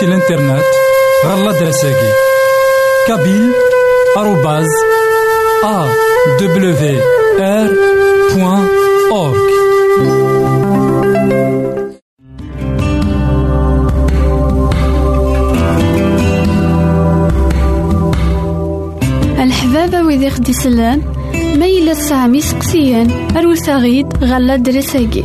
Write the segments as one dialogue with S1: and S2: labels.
S1: سي الانترنت غالا دراساكي كابيل آروباز أ دبليو آر بوان أورك
S2: الحبابة ويدي خدي سلان ما يلا تسعمي سقسيان أروساغيد غالا دراساكي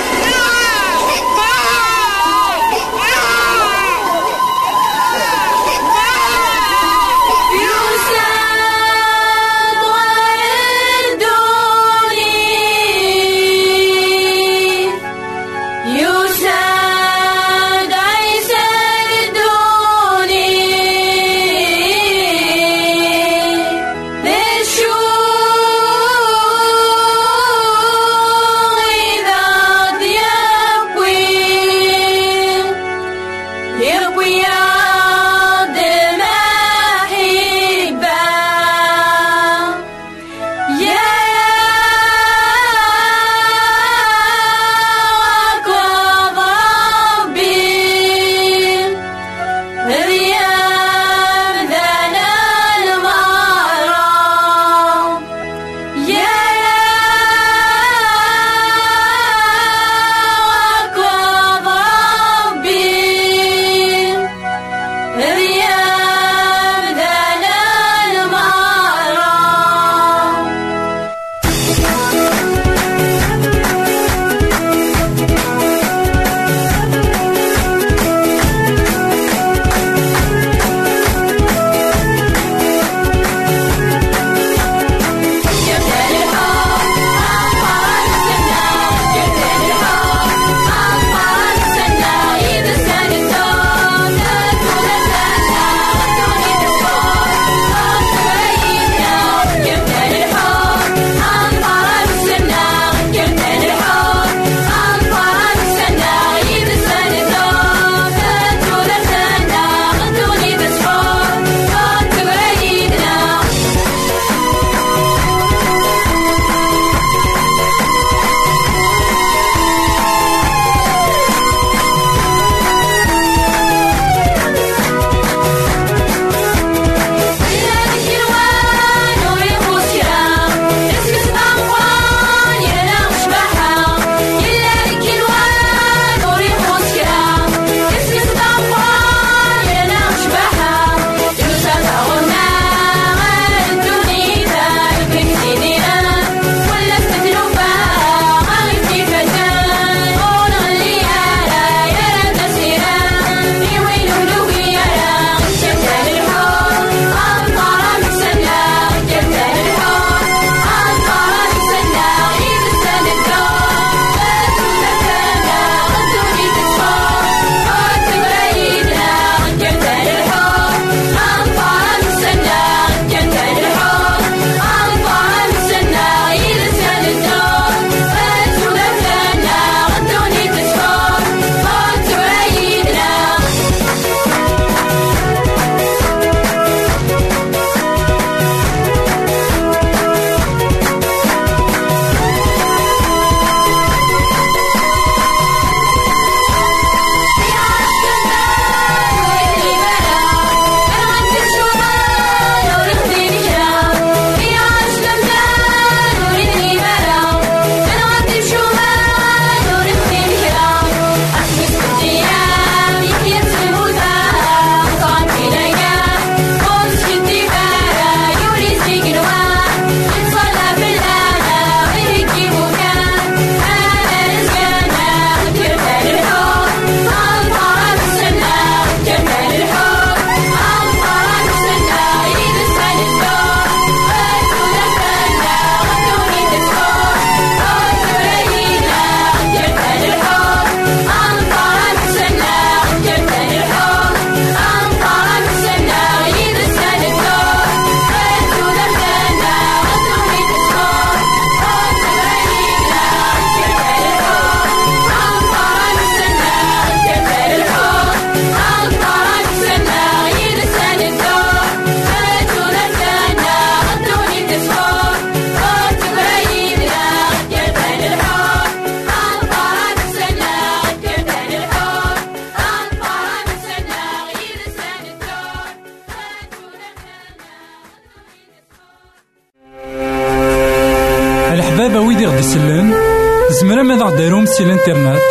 S1: سي الانترنت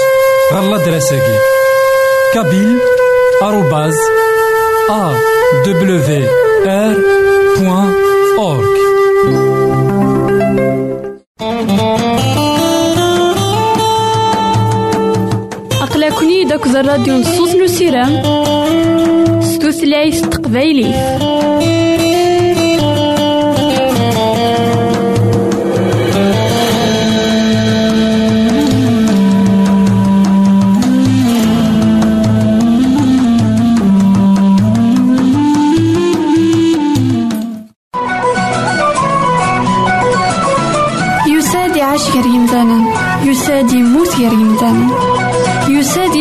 S1: غالا دراساكي كابيل آروباز أ دبليو آر بوان أورك
S2: أقلكني داك الراديو نصوص نسيرام ستوثلايف تقبايليه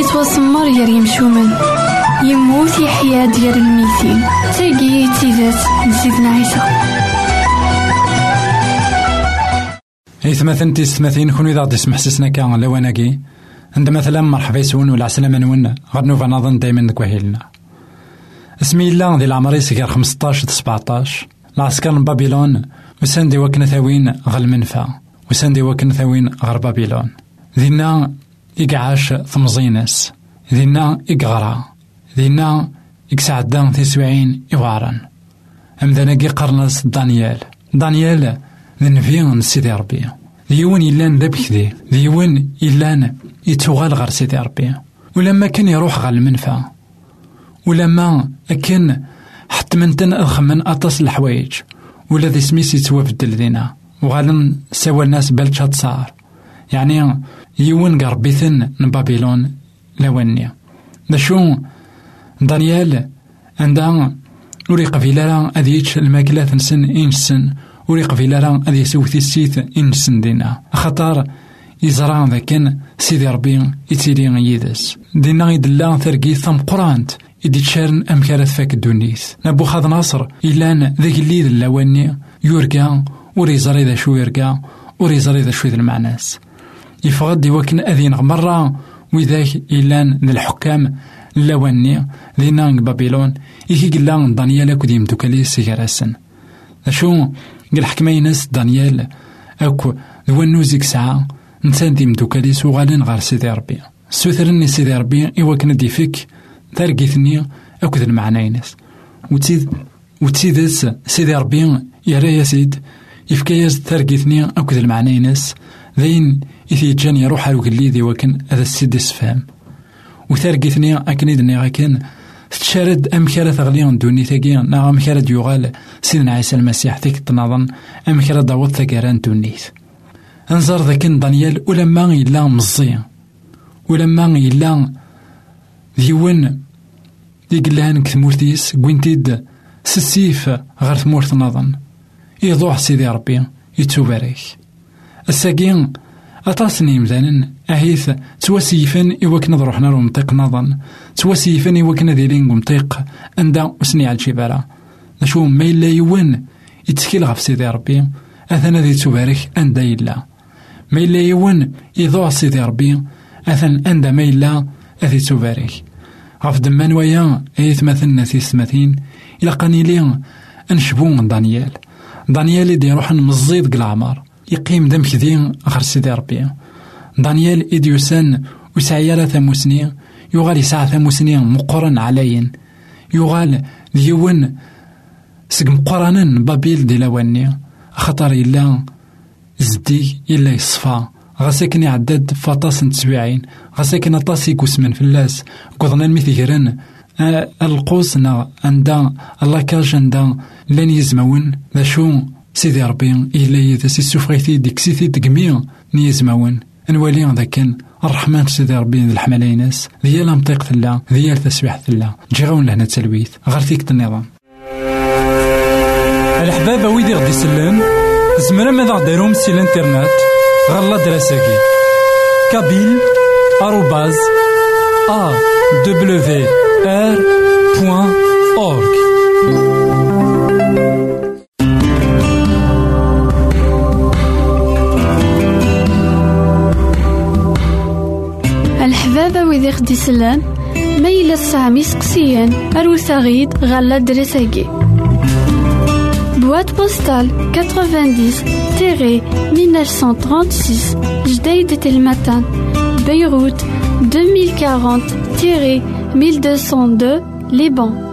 S2: يساد يتوسمر غير يمشومن يموت يحيا ديال الميتين. تاقي تيزات نزيدنا عيسى
S1: إي ثمثن تيستمثين كون إذا غدي يسمح سسنا كان لواناكي عند مثلا مرحبا يسون ولا عسلامة نون غير نوفا نظن دايما ديك وهيلنا اسمي الله ذي العمر غير 15 17 العسكر من بابيلون وساندي وكنا ثاوين غل منفى. وساندي وكن ثوين غر بابيلون. ذينا إقعاش ثمزينس ذينا إقغرا ذينا إكسعدان تسوعين إوارن أمدانا قرنس دانيال. دانيال ذي نفي سيدي ربي. ديون إلان ذا بكذي. ديون إلان يتوغال غير سيدي ربي. ولما كان يروح غير المنفى. ولما كان حتى من تن أخمن أطاس الحوايج. ولا ذي سميس يتوفدل ذينا وغالن سوى الناس بلتشات صار. يعني يون قربيثن من بابيلون لوانيا دا شو دانيال عندها وري قبيلة راه أذيتش الماكلة تنسن إنسن وري قبيلة راه أذي سوثي السيث إنسن دينا. خطر يزرع ذاكن سيدي ربي يتيري يدس. دينا يدلا ثرقي ثم قرانت. إدي تشارن أمكارة فاك الدونيث نبو خاض ناصر إلان ذاك الليل اللواني يورقا ور يزري ذا شو يرقى ور يزري ذا شو ذا المعناس. يفغد يوكن أذين مرة وذاك إلان ذا الحكام اللواني ذي نانغ بابيلون إيكي قلان دانيال أكو ديم دوكالي سيغراسن شو قل حكمينس دانيال أكو ذو النوزيك ساعة نتان ديم دوكالي سوغالين غار سيدي ربي. سوثرني سيدي ربي إوا كنا ديفيك تارقيثني أكو ذا المعناينس وتيد وتيدس سيدي ربي يا سيد يفكاياز تاركيثني أكد المعنينس ذين إثي جان يروح على ذي وكن هذا السيد يسفهم. وثاركيثني أكن إذني غاكن تشارد أم كارا تغليون دوني ثاقيا نا أم كارا يغال سيدنا عيسى المسيح ثيك تنظن أم كارا داوت ثاقاران دونيث أنظر ذاكن دانيال ولما إلا مزي. ولما إلا ديون دي قلان كثمورتيس قوينتيد سسيف غير ثمورت نظن يضوح سيدي ربي يتوبارك الساقين أطاس نيمذانن أهيث تواسيفن إوكنا ضروحنا المنطق نظن تواسيفن إوكنا ذيلين منطق أندا وسني على الجبارة نشو ما إلا يون يتسكيل غف سيدي ربي أثنا ذي تبارك أندا إلا. ما إلا يون يضوع سيدي ربي أثن أندا ما إلا أذي تبارك. غف دمان ويا أيث مثلنا في ثمثين إلا قانيلين أنشبون دانيال. دانيال إدي يروح مزيد العمر يقيم دم كذين غير سيدي ربي. دانيال إدي يسان وسعيالة ثموسني يغال يسعى ثموسني مقرن علين يغال ديون سق مقرنن بابيل دي لواني. خطر إلا زدي إلا يصفى. غاساكن يعدد فاطاس نتسبيعين غاساكن أطاس يكوسمن فلاس. قضنا المثيرن ألقوس نا عند الله كاج عند لأن يزمون. ذا شو سيدي ربي إلا يدس يسوفغيتي ديك سيتي دقمي نيزمون نولي ذاك الرحمن سيدي ربي ذي الحمليناس ذي لامطيق ثلا ذي التسبيح ثلا جي غون لهنا تلويث غير فيك النظام الحباب ويدي غدي يسلم زمرا ماذا غديرهم سي الانترنت غالا دراساكي كابيل آروباز أ دبليو
S2: Baba wid i ɣ-d-isellen, ma. Boîte postale 90-1936 Jdeï Telmatan, Beyrouth 2040-1202 Liban.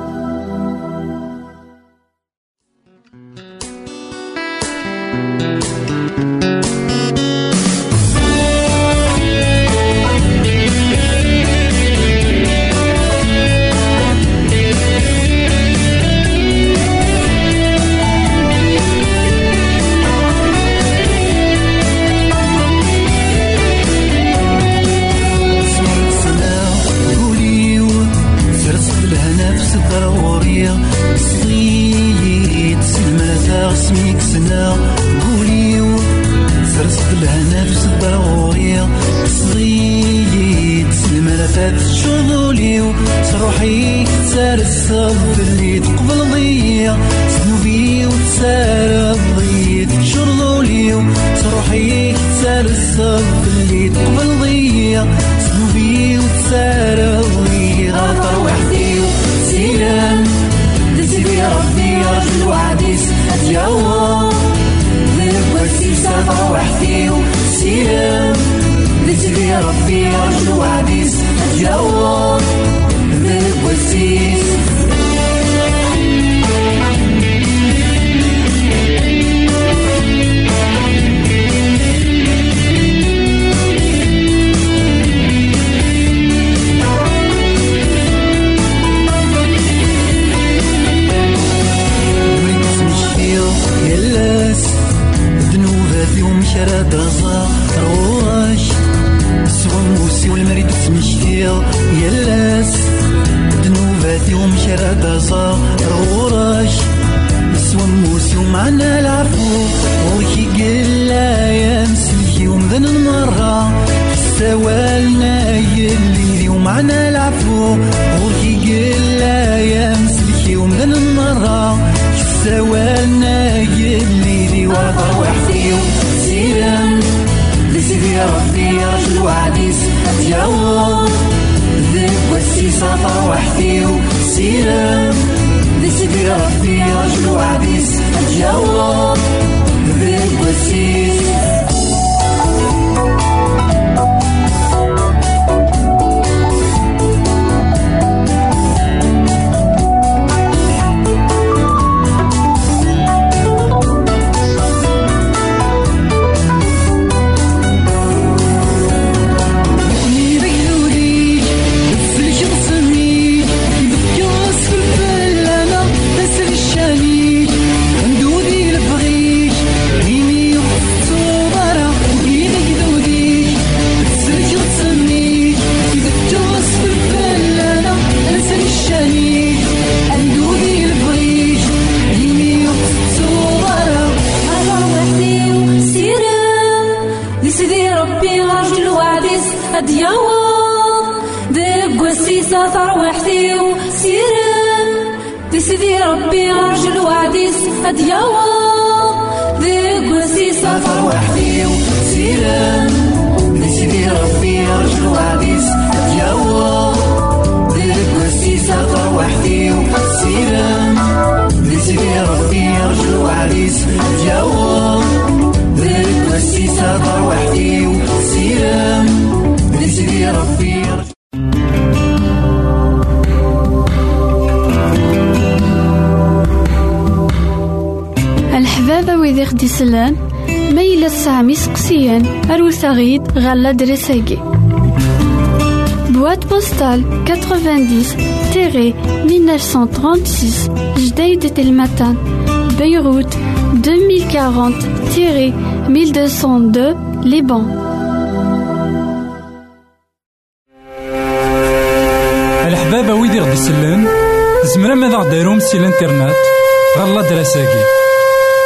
S3: لنا قوليو سرسط لهنا في صدر غوغيا صغيد سلمرتات شغليو سروحي سار الصبر اللي تقبل ضيا سنوبي وتسار الضيد شغلوليو سروحي سار الصبر اللي تقبل ضيا سنوبي وتسار الضيد غلط وحدي سلام نسيب يا ربي يا رجل وعديس. اليوم سبا وحدي وسيام نتلي ربي أرجو عبيس الجواب ذنب وسيس ربي رجل وعديس هاد يوم ذيك وسي سافر وحدي وسيرم نسيدي ربي رجل وعديس هاد يوم ذيك وسي سافر وحدي وسيرم نسيدي ربي رجل وعديس هاد يوم ذيك وسي سافر وحدي وسيرم نسيدي ربي
S2: baba wid i ɣ-d-isellen, ma yella tesɛam iseqsiyen, arut-aɣ-id ɣer ladres-agi. Boîte postale 90 1936 Jdeï de Telmatan, Beyrouth 2040 1202 Liban.
S1: الحبابة ويدي غدي يسلم زمرا ماذا غديرهم سي الانترنت غالا دراساكي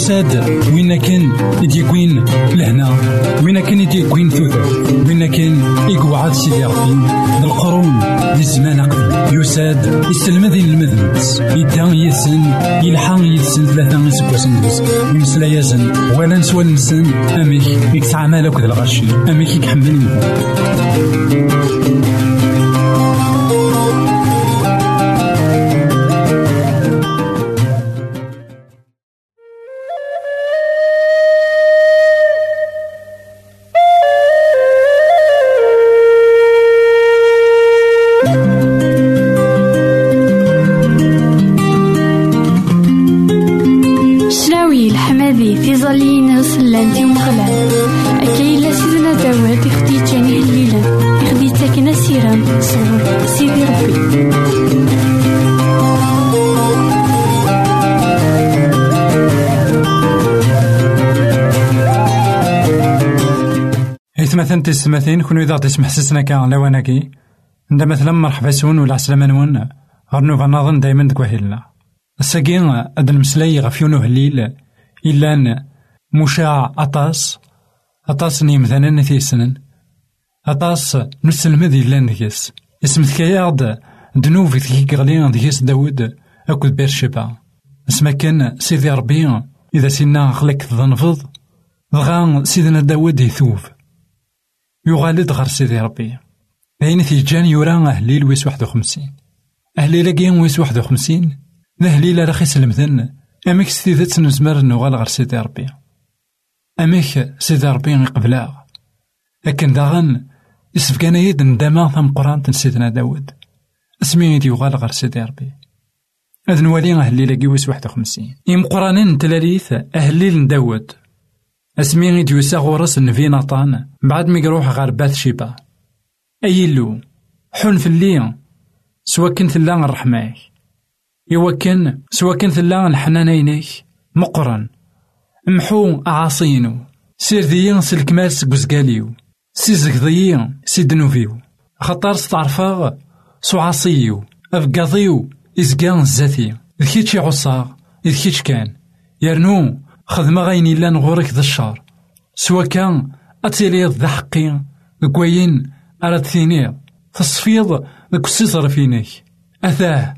S1: يساد وين كان يديكوين لهنا؟ وين كان يديكوين ثوث وين كان يقعد سيدي ربي؟ القرون دي الزمان قبل. يساد يسلم ذي المذنبس يدان يسن يلحق يسن ثلاثة يسكوسن يمسلا يزن ولا نسوى نسن أميك يكسع مالك ذا الغشي. أميك يكحمل تسمثين كونو إذا تسمح سسنا كان لواناكي ندا مثلا مرحبا سون ولا عسلامة نون غير نوفا نظن دايما دك وهيلنا الساقين هاد المسلاي غف يونو هليل. إلا مشاع أطاس. أطاس مثلا نثيسنن أطاس نسلمد إلا ديكس اسم ثكاياغد دنوفي ثكي غليان ديكس داود. أكد بيرشبا اسما كان سيدي ربي. إذا سينا خلك ظنفض دغا سيدنا داود يثوف. يغالد غير سيدي ربي. أين تيجان يورا أهليل ويس واحد وخمسين. أهليل أكين ويس واحد وخمسين. نهليل راه خيسلمثن أميك ستيدت نزمر نوغال غير سيدي ربي. أميك سيدي ربي يقبلا لكن داغن يسفكان يد ندما ثم قرآن سيدنا داود. اسمي يغال غير سيدي ربي. هذا نوالي أهليل أكي اسمي غيد يوسا غورس نفي بعد مي يروح غار باث شيبا. أيلو حن في اللي سوا كنت لا الرحمة إوا كان سوا كنت لا الحنانينيك مقرن محو أعاصينو. سير ذيين سلكماس قزقاليو سيزك ذيين سيدنوفيو خطر ستعرفا سو عصيو أفقاضيو إزقان الزاتي خدمة غاين إلا نغورك ذا الشهر. سوا كان أتيليض ذا حقي كواين أراد ثينيض تصفيض السيطر فينيك أثاه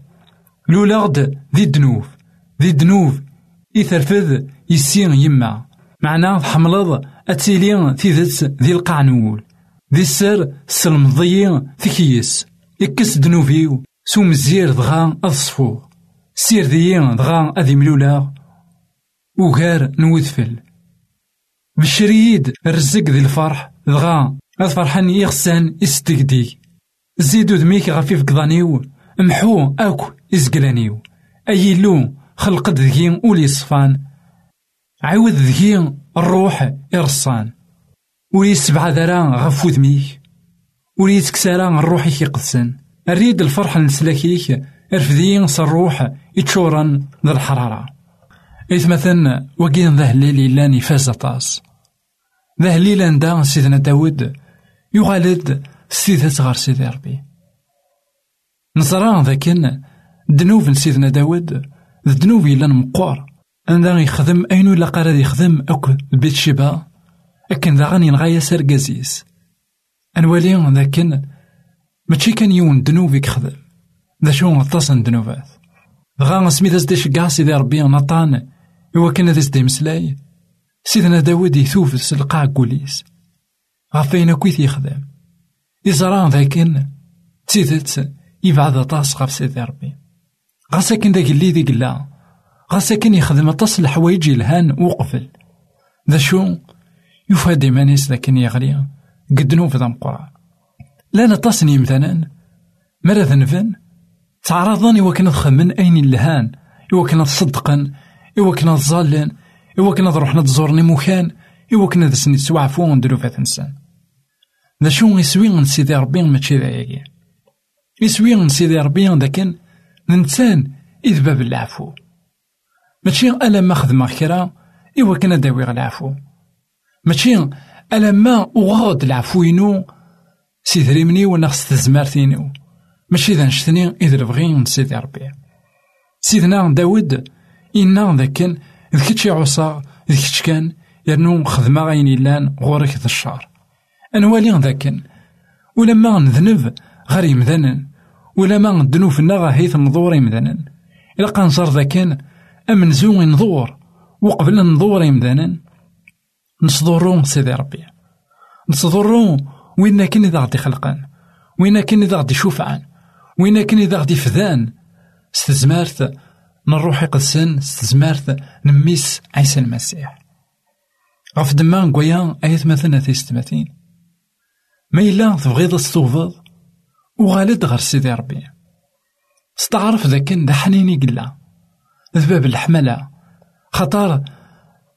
S1: لولاغد ذي الدنوف. ذي الدنوف إثرفذ يسين يما معناه حملض أتيلي ذات ذي القعنول. ذي السر سلمضي ثكيس يكس دنوفيو سو مزير دغا أصفو سير ذي دغا أذي ملولاغ. وغار نوذفل. بشريد الرزق ذي الفرح دغا هاد فرحان يغسان استقدي زيدو دميك غفيف قضانيو محو أكو إزقلانيو أي لو خلقت ذهين أولي صفان عاود ذهين الروح إرصان. ولي سبعة ذرا غفو ذميك ولي تكسارا الروح يقدسن الريد الفرح نسلاكيك ارفدين صروح يتشورن ذا الحرارة. مثلا وكين ذا هليل لاني فاز طاس. ذا هليل دا سيدنا داود يغالد سيدة غار سيدي ربي. نصران ذاكن دنوب سيدنا داود ذنوب إلا مقور أندا يخدم أينو إلا قرر يخدم أكو بيت شبا. أكن ذا غاني نغايا سرقازيس أنوالي ذاكن ماشي كان يون دنوب يخدم. ذا شو غطاسن دنوبات غا سميت ازديش كاع سيدي ربي نطان إوا كان ذا سدي مسلاي. سيدنا داود يثوف القاع كوليس. غفين كويت يخدم. يزران ذاكن. تيدت يبعد أطاس غف سيدي ربي. غا ساكن داك اللي ذي قلا غا ساكن يخدم أطاس الحوايج الهان وقفل. ذا شو؟ يوفى ديمانيس ذاكن يغلي قد نوف ذا مقران لا نطاسني مثلا. مرة ذنفن تعرضني وكنا خمن أين اللهان وكنا صدقا. إوا كنا تظالن إوا كنا روحنا تزورني مكان إوا كنا دسني تسوعفو نديرو فات نسان ذا شو يسوي من سيدي ربي ماشي ذايا يسوي من سيدي ربي ذاك ننسان إذ باب العفو ماشي ألا ما خدمة كرا إوا كنا داوي العفو ماشي ألا ما أغاض العفو ينو سيدري مني ونخص تزمارتينو ماشي ذا نشتني إذ بغي سيدي ربي سيدنا داود إنا ذاك إذ كتشي عصا إذ كتش كان يرنو خدمة غاين إلان غورك ذا الشهر أنوالي ذاكن ولما نذنب غير يمذنن ولما ندنوف النغا هيث نضور يمذنن إلا قنصر ذاكن أمن زو نضور وقبل نضور يمذنن نصدرو سيدي ربي نصدرو وين كان إذا غدي خلقان وين كان إذا غدي شوفعان وين كان إذا غدي فذان ستزمارت نروح قدسن ستزمارت نميس عيسى المسيح. غف دما نقويا آيات مثلا تيستماتين ما إلا تبغيض تستوفض وغالد غير سيدي ربي. ستعرف ذاكن دا حنيني قلا ذباب الحملة. خطر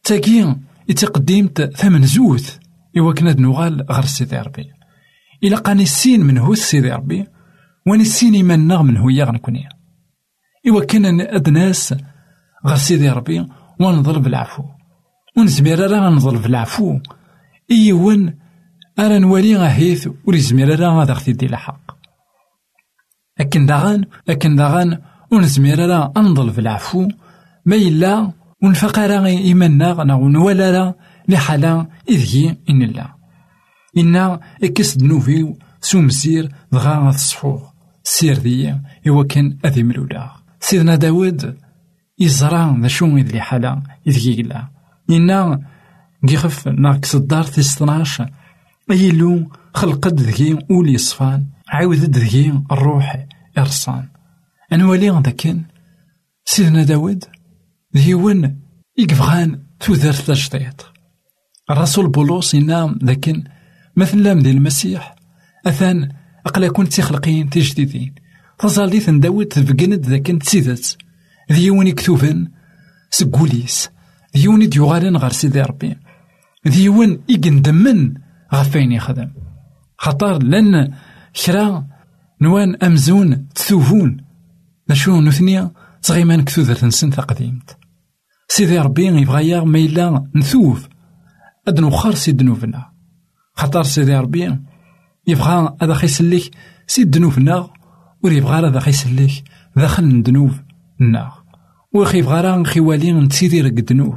S1: تاكي يتقدمت ثمن زوث. إوا كنا نوغال غير سيدي ربي. إلا قاني السين من هو سيدي ربي واني السين يمنا من هو يغنكوني إوا كان أدناس غير سيدي ربي ونظل بالعفو ونزمير راه نظل بالعفو إيوان أرا نولي غاهيث وليزمير راه غادا خدي دي الحق. أكن داغان أكن داغان ونزمير راه أنظل بالعفو ما إلا ونفقر إيماننا ونولا لحالا إذ إن الله إنا إكس دنوفي سومسير دغا الصفوغ سير ذي إوا كان أذي ملولا سيدنا داود يزرع ذا شو إذ حالا إذ يقلا إنا نقف ناقص الدار تيستناش أيلو خلقد ذكي أولي صفان عاود ذكي الروح إرصان. أنوالي ذاكن سيدنا داود ذي ون يقفغان تودرت تجديد الرسول بولوس ينام لكن مثل ديال المسيح أثان أقلا كنت تخلقين تجديدين. تظاليث داود تبقند ذاك تسيدت ذيوني كتوبن سقوليس ذيوني ديوغالن غير سيدي ربي ذيون إيقندمن غفين يخدم خطر لن كرا نوان أمزون تثوفون نشو نثنيا صغيمان كثوذر نسن تقديمت سيدي ربي يبغى ما إلا نثوف أد نوخر سي دنوبنا خاطر سيدي ربي يبغى هذا خيسليك سي دنوبنا ور يبغى هذا خيسليك داخل الدنوب نا. وخي يبغى راه خوالي نتسيدي رك الدنوب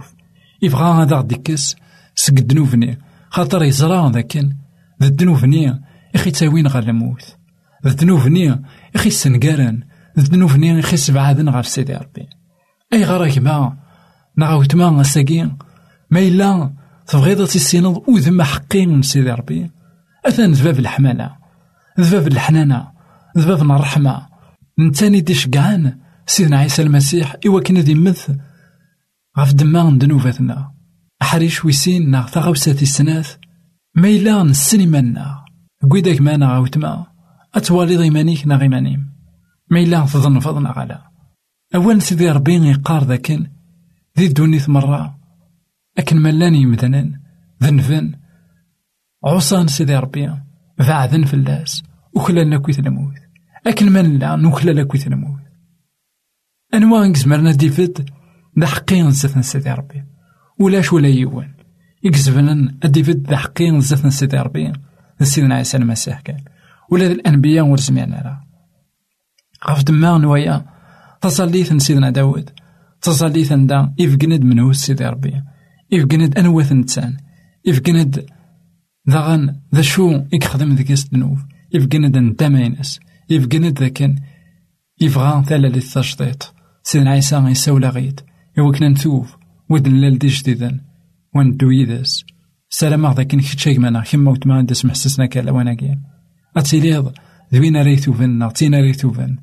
S1: يبغى هذا ديكس سك الدنوبني خاطر يزرى ذاكن. ذا الدنوبني يخي تاوين غير الموت ذا الدنوبني يخي سنقارن. ذا الدنوبني يخي سبعادن غير سيدي ربي. أي غراك ما. نغاوت ما الساقين ما إلا تبغيض تيسينض وذم حقي من سيدي ربي. أثان ذباب الحمالة. ذباب الحنانة. ذباب الرحمة. نتاني دي شقعان سيدنا عيسى المسيح إوا كنا دي مث غف دما ذنوباتنا أحريش ويسين ناغ تغوسات السناث ما إلا نسن إيماننا قويداك مانا غاوتما أتوالي إيمانيك ناغ إيمانيم ما إلا تظن فضنا غلا أول سيدي ربي يقار ذاكن ذي الدنيا مرة. أكن ملان يمدنن ذنفن. عصان سيدي ربي بعدن فلاس وكلنا كويت الموت أكن من لا نوكلا كويت الموت أنواع نكزمرنا ديفيد دا حقين زثن سيدي ربي. ولاش ولا يوان. يكزبنن ديفيد دا حقين زثن سيدي ربي. سيدنا عيسى المسيح كان. ولا الأنبياء ورزمينا راه غف دماغ نوايا تصليث سيدنا داود. تصليث دا يفقند منه سيدي ربي. يفقند أنوث نتسان. يفقند ذاغن ذا شو يخدم ذيك الذنوب يفقند ندامينس يفقند ذاك يبغى ثلا للتشطيط سيدنا عيسى يساولا غيد. يوكنا نثوف ودن لال دي جديدا وندو يدس سلام ذاك كتشيك مانا. كيما وتما ندس محسسنا كالا وأنا كين اتيليض ذوينا ريثو فن نعطينا ريثو فن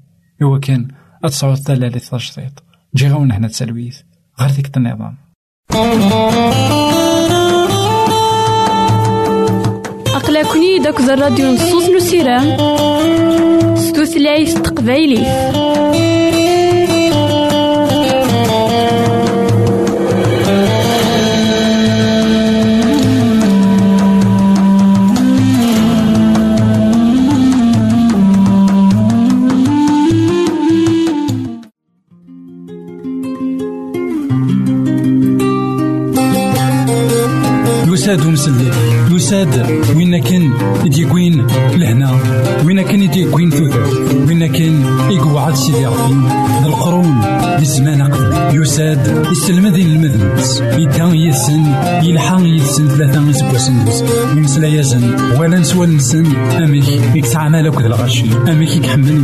S1: هو كان اتصعود ثلا للتشطيط جي غاون هنا تسلويث. غير ديك النظام.
S2: أقلكني داك الراديو نصوص نسيران ستوثلايف تقبايلي.
S1: يساد ومسلي يساد وين كان يديكوين لهنا؟ وين كان يديكوين ثوث وين كان يقعد سيدي ربي؟ القرون بالزمان قبل. يساد يسلمد المذنبس يدان يسن يلحان يسن ثلاثة يسكوسن يمسلا يزن. ولا نسوى نسن. أميك يكسعنا لك الغشي. أميك يكحمل.